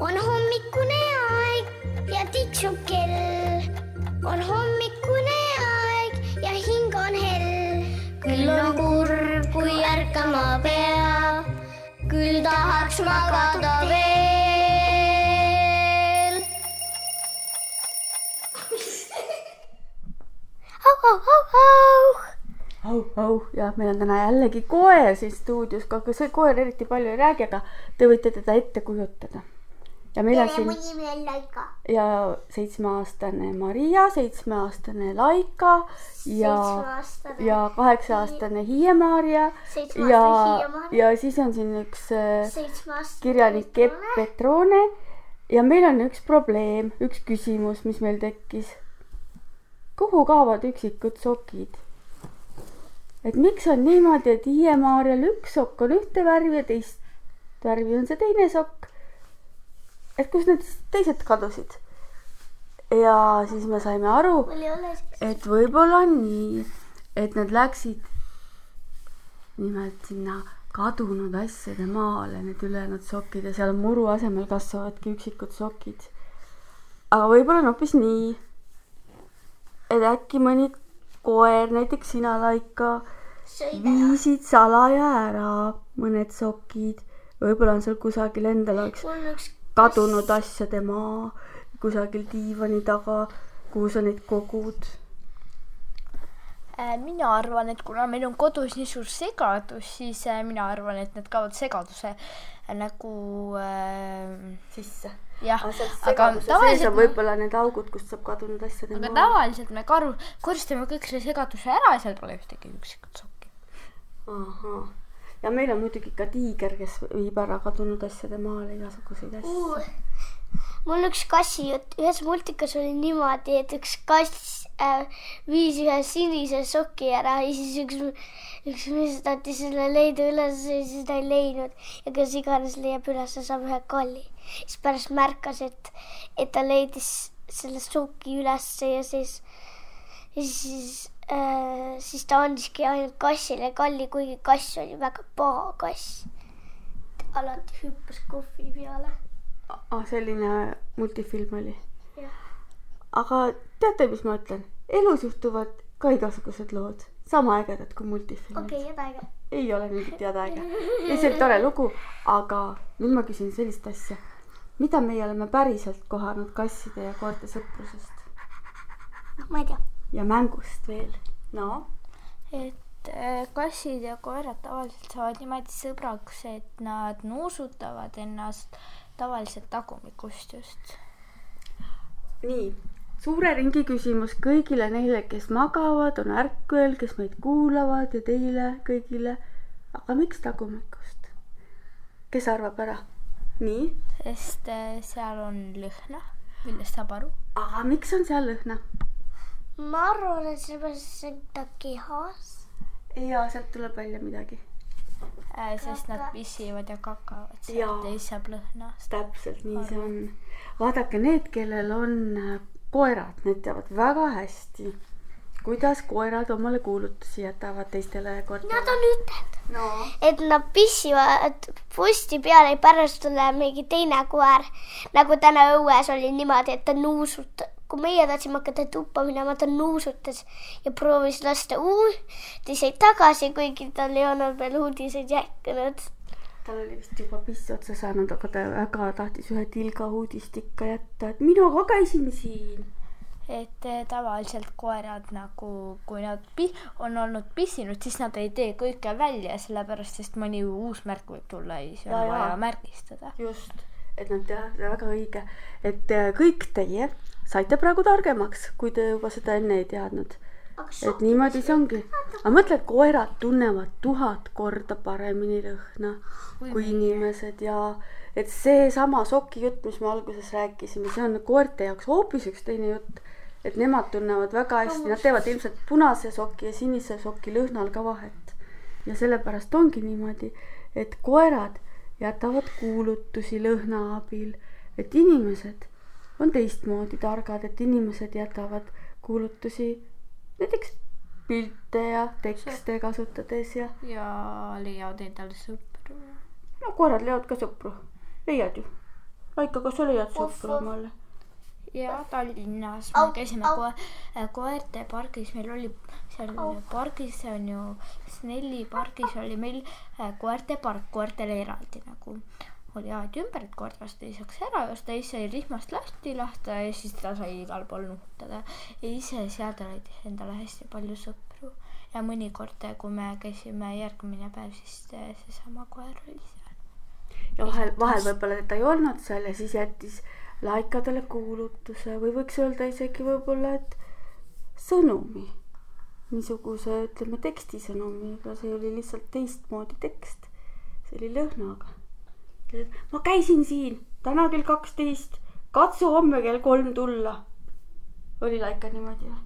on hommikune aeg ja tiksub kell. on hommikune aeg ja hing on hell. küll on kurb, kui ärkama pea, küll tahaks magada veel. au, au, au, au. au, au ja meil on täna jällegi koer siin stuudios, aga see koer eriti palju ei räägi, aga te võite teda ette kujutada. Ja meil on siin nimi on Laika. ja seitsmeaastane Maria, seitsmeaastane Laika ja, ja kaheksa-aastane Hiie-Maarja ja ja siis on siin üks äh, kirjanik Epp Petrone ja meil on üks probleem, üks küsimus, mis meil tekkis. kuhu kaovad üksikud sokid? et miks on niimoodi, et Hiie-Maarjal üks sokk on ühte värvi ja teist värvi on see teine sokk? Et kus need teised kadusid? ja siis me saime aru, et võib-olla nii, et nad läksid nimelt sinna kadunud asjade maale, need ülejäänud sokid ja seal muru asemel kasvavadki üksikud sokid. aga võib-olla on hoopis nii, et äkki mõni koer, näiteks sina, Laika, viisid salaja ära mõned sokid. võib-olla on seal kusagil endal oleks mul on üks kadunud asjade maa kusagil diivani taga, kuhu sa neid kogud Äh, mina arvan, et kuna meil on kodus nii suur segadus, siis äh, mina arvan, et need kaovad segaduse äh, nagu äh, sisse. jah, aga tavaliselt võib-olla need augud, kust saab kadunud asjade aga maa. tavaliselt me karu, koristame kõik selle segaduse ära ja seal pole ühtegi üksikut sokki. ahah, ja meil on muidugi ka tiiger, kes viib ära kadunud asjade maale igasuguseid asju. mul üks kassijutt, ühes multikas oli niimoodi, et üks kass äh, viis ühe sinise soki ära ja siis üks, üks mees tahtis selle leida üles ja siis ta ei leidnud ja kes iganes leiab üles, saab ühe kolli. siis pärast märkas, et, et ta leidis selle soki ülesse ja siis, ja siis siis ta andiski ainult kassile kalli, kuigi kass oli väga paha kass. alati hüppas kohvi peale. ah,. selline multifilm oli. aga teate, mis ma ütlen? elus juhtuvad ka igasugused lood, sama ägedad kui multifilmid okei, jäta äge. ei ole mingit head aega, lihtsalt tore lugu, aga nüüd ma küsin sellist asja. mida meie oleme päriselt kohanud kasside ja koerte sõprusest ma ei tea. Ja mängust veel? no et äh, kassid ja koerad tavaliselt saavad niimoodi sõbraks, et nad nuusutavad ennast tavaliselt tagumikust just. nii, suure ringi küsimus kõigile neile, kes magavad, on ärkvel, kes meid kuulavad ja teile kõigile. aga miks tagumikust? kes arvab ära? nii, sest äh, seal on lõhna, millest saab aru. aga miks on seal lõhna? Ma arvan, et sellepärast see on ta kehas. ja sealt tuleb välja midagi. Äh, sest nad pissivad ja kakavad sealt ja siis saab lõhna. täpselt nii see on. vaadake, need, kellel on äh, koerad, need teavad väga hästi, kuidas koerad omale kuulutusi jätavad teistele Nad koertele. on ütelnud, no et nad pissivad posti peale ja pärast tuleb mingi teine koer. nagu täna õues oli niimoodi, et ta nuusutas, kui meie tahtsime hakata tuppa minema, ta nuusutas ja proovis lasta uudiseid tagasi, kuigi tal ei olnud veel uudiseid jätkunud. tal oli vist juba piss otsa saanud, aga ta väga tahtis ühe tilga uudist ikka jätta, et mina ka käisin siin. et äh, tavaliselt koerad nagu, kui nad on olnud pissinud, siis nad ei tee kõike välja, sellepärast sest mõni uus märk võib tulla ja siis on vaja märgistada. just, et nad teavad, väga õige, et äh, kõik teie saite praegu targemaks, kui te juba seda enne ei teadnud. et niimoodi see ongi. aga mõtle, koerad tunnevad tuhat korda paremini lõhna kui, kui inimesed ja et seesama soki jutt, mis me alguses rääkisime, see on koerte jaoks hoopis üks teine jutt. et nemad tunnevad väga hästi, nad teevad ilmselt punase soki ja sinise soki lõhnal ka vahet. ja sellepärast ongi niimoodi, et koerad jätavad kuulutusi lõhna abil, et inimesed on teistmoodi targad, et inimesed jätavad kuulutusi näiteks pilte ja tekste kasutades ja ja leiavad endale sõpru. no koerad leiavad ka sõpru, leiad ju. Laika, kas sa leiad Sopromale? ja Tallinnas me käisime äh, koerte pargis, meil oli seal Au. pargis on ju, Snelli pargis oli meil äh, koerte park, koertele eraldi nagu oli aed ümber, et koert vastu ei saaks ära joosta, siis sai rihmast lahti lahti ja siis ta sai igal pool nuhutada. ja ise seal ta leidis endale hästi palju sõpru ja mõnikord, kui me käisime järgmine päev, siis äh, seesama koer oli seal. ja vahel, vahel võib-olla ta ei olnud seal ja siis jättis Laikadele kuulutuse või võiks öelda isegi võib-olla, et sõnumi. niisuguse, ütleme tekstisõnumi, aga see oli lihtsalt teistmoodi tekst. see oli lõhnaga. Ma käisin siin täna kell kaksteist, katsu homme kell kolm tulla. oli Laika niimoodi või?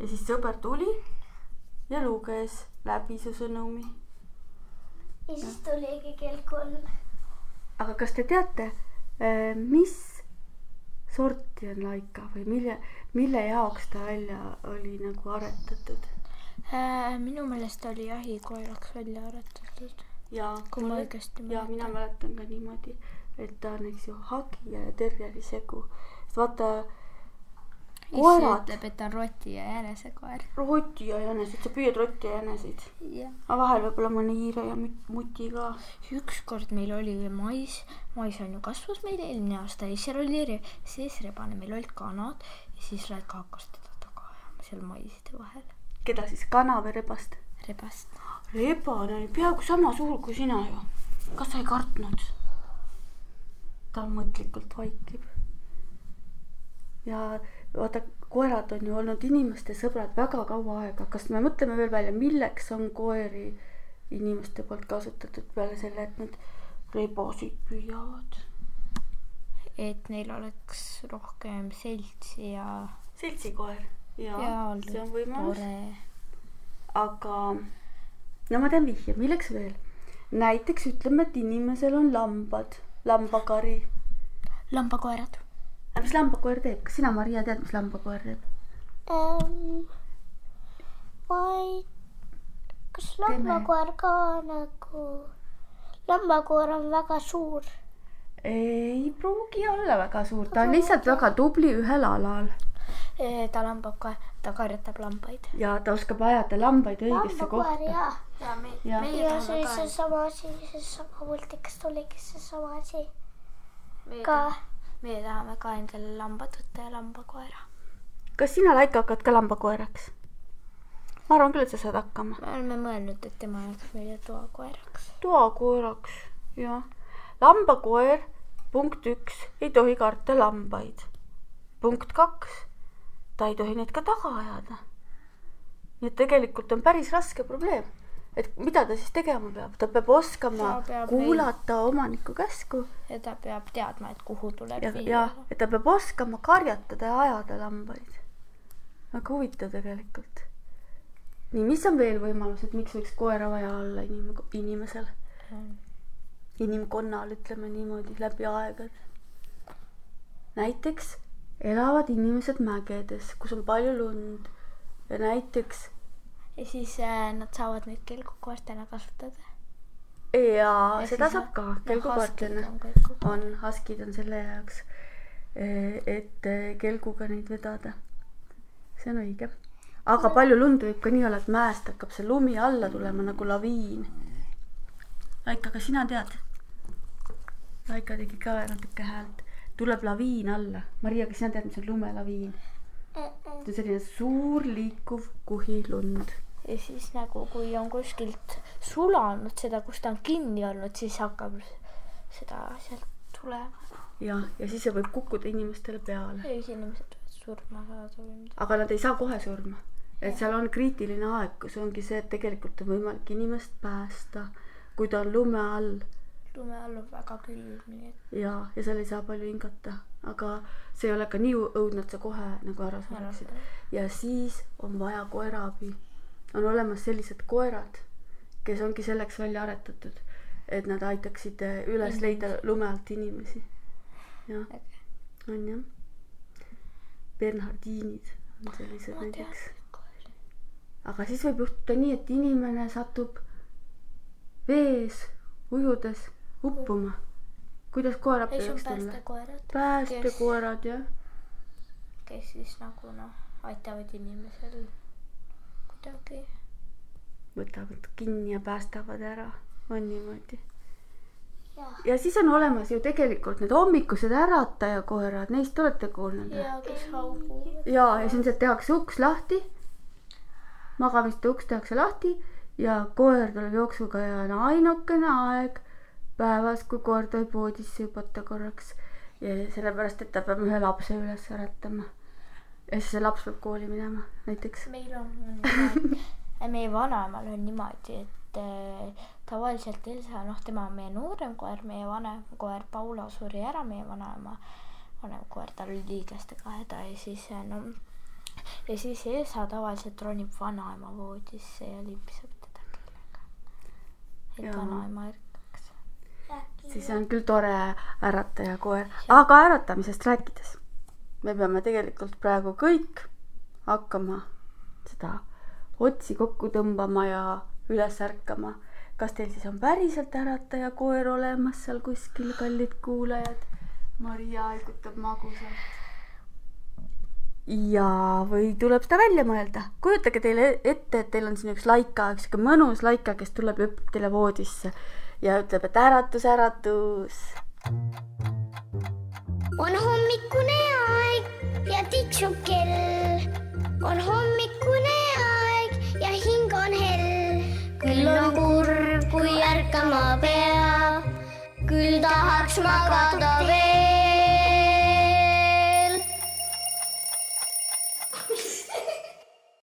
ja siis sõber tuli ja luges läbi su sõnumi ja siis tuligi kell kolm. aga kas te teate, mis sorti on laika või mille, mille jaoks ta välja oli nagu aretatud? Äh, minu meelest oli jahikoeraks välja aretatud, ja kui ma õigesti ja mina mäletan ka niimoodi, et ta on, eks ju, hagi ja terjeri segu. vaata, ise koerad, ütleb, et ta on roti ja jänesekoer. roti ja jäneseid, sa püüad rotti ja jäneseid, jah. aga vahel võib-olla mõne hiire ja mut- muti ka. ükskord meil oli mais, mais on ju kasvas meil eelmine aasta ja seal oli re- sees rebane, meil olid kanad ja siis Raika hakkas teda taga ajama seal maiside vahel, keda siis, kana või rebast? rebast. Rebane oli peaaegu sama suur kui sina ju. kas sa ei kartnud? ta mõtlikult vaikib. ja vaata, koerad on ju olnud inimeste sõbrad väga kaua aega, kas me mõtleme veel välja, milleks on koeri inimeste poolt kasutatud peale selle, et nad rebasid püüavad? et neil oleks rohkem seltsi ja, seltsikoer. ja oli see on võimalus. aga no ma tean vihje, milleks veel? näiteks ütleme, et inimesel on lambad, lambakari lambakoerad. mis lambakoer teeb, kas sina, Maria, tead, mis lambakoer teeb? Ähm, ma ei, kas lambakoer ka nagu, lambakoer on väga suur. ei pruugi olla väga suur, ta on lihtsalt väga tubli ühel alal ta lambab ka, ta karjatab lambaid. ja ta oskab ajada lambaid õigesse kohta. jaa. ja me, Ja. ja see ka, seesama asi, seesama multikas tuligi seesama asi ka meie tahame ka endale lambad võtta ja lambakoera. kas sina, Laika, hakkad ka lambakoeraks? ma arvan küll, et sa saad hakkama. me oleme mõelnud, et tema jääks meile toakoeraks. toakoeraks, jah. lambakoer, punkt üks, ei tohi karta lambaid. punkt kaks, ta ei tohi neid ka taga ajada. nii et tegelikult on päris raske probleem. et mida ta siis tegema peab, ta peab oskama Ta peab kuulata omaniku käsku ja ta peab teadma, et kuhu tuleb ja, viia ja. et ta peab oskama karjatada ja ajada lambaid. väga huvitav tegelikult. nii, mis on veel võimalused, miks võiks koera vaja olla inim-, inimesel, inimkonnal, ütleme niimoodi läbi aegade? näiteks elavad inimesed mägedes, kus on palju lund ja näiteks ja siis äh, nad saavad neid kelgukoertena kasutada. ja Ja seda saab ka huskid on kelgu- on, selle jaoks, et eh, kelguga neid vedada. see on õige. aga palju lund võib ka nii olla, et mäest hakkab see lumi alla tulema nagu laviin. Laika, kas sina tead? Laika tegi ka natuke häält. Tuleb laviin alla. Maria, kas sina tead, mis on lumelaviin? see on selline suur liikuv kuhi lund. ja siis nagu, kui on kuskilt sulanud seda, kus ta on kinni olnud, siis hakkab seda sealt tulema. ja, ja siis see võib kukkuda inimestele peale. ja siis inimesed võivad surma saada või midagi. aga nad ei saa kohe surma. et seal on kriitiline aeg, kus ongi see, et tegelikult on võimalik inimest päästa, kui ta on lume all lume all on väga külm, nii et ja, ja seal ei saa palju hingata, aga see ei ole ka nii õudne, et sa kohe nagu ära sureksid. ja siis on vaja koeraabi. on olemas sellised koerad, kes ongi selleks välja aretatud, et nad aitaksid üles leida lume alt inimesi. jah, on jah. Bernhardiinid on sellised näiteks. aga siis võib juhtuda nii, et inimene satub vees ujudes uppuma kuidas koer appi ei, see on võiks tulla? päästekoerad, jah. kes siis nagu noh, aitavad inimesel kuidagi. võtavad kinni ja päästavad ära, on niimoodi. Ja siis on olemas ju tegelikult need hommikused äratajakoerad, neist olete kuulnud? ja kes hauguvad. ja, ja siis tehakse uks lahti. magamiste uks tehakse lahti ja koer tuleb jooksuga ja on ainukene aeg päevas, kui koer tohib voodisse hüpata korraks. ja sellepärast, et ta peab ühe lapse üles äratama. ja siis see laps peab kooli minema näiteks. meil on niimoodi, meie vanaemal on niimoodi, et äh, tavaliselt Elsa, noh, tema on meie noorem koer, meie vanem koer Paula suri ära, meie vanaema vanem koer, tal oli liiglastega häda ja siis äh, no ja siis Elsa tavaliselt ronib vanaema voodisse ja limbiseb teda kellega. et vanaema ärkaks. Siis on küll tore ärataja koer, aga äratamisest rääkides, me peame tegelikult praegu kõik hakkama seda otsi kokku tõmbama ja üles ärkama. kas teil siis on päriselt ärataja koer olemas seal kuskil, kallid kuulajad? Maria haigutab magusalt. ja, või tuleb seda välja mõelda, kujutage teile ette, et teil on siin üks laika, üks sihuke mõnus laika, kes tuleb ja hüppab teile voodisse ja ütleb, et äratus, äratus on hommikune aeg ja tiksub kell. on hommikune aeg ja hing on hell. küll on kurb, kui ärkama peab, küll tahaks magada veel.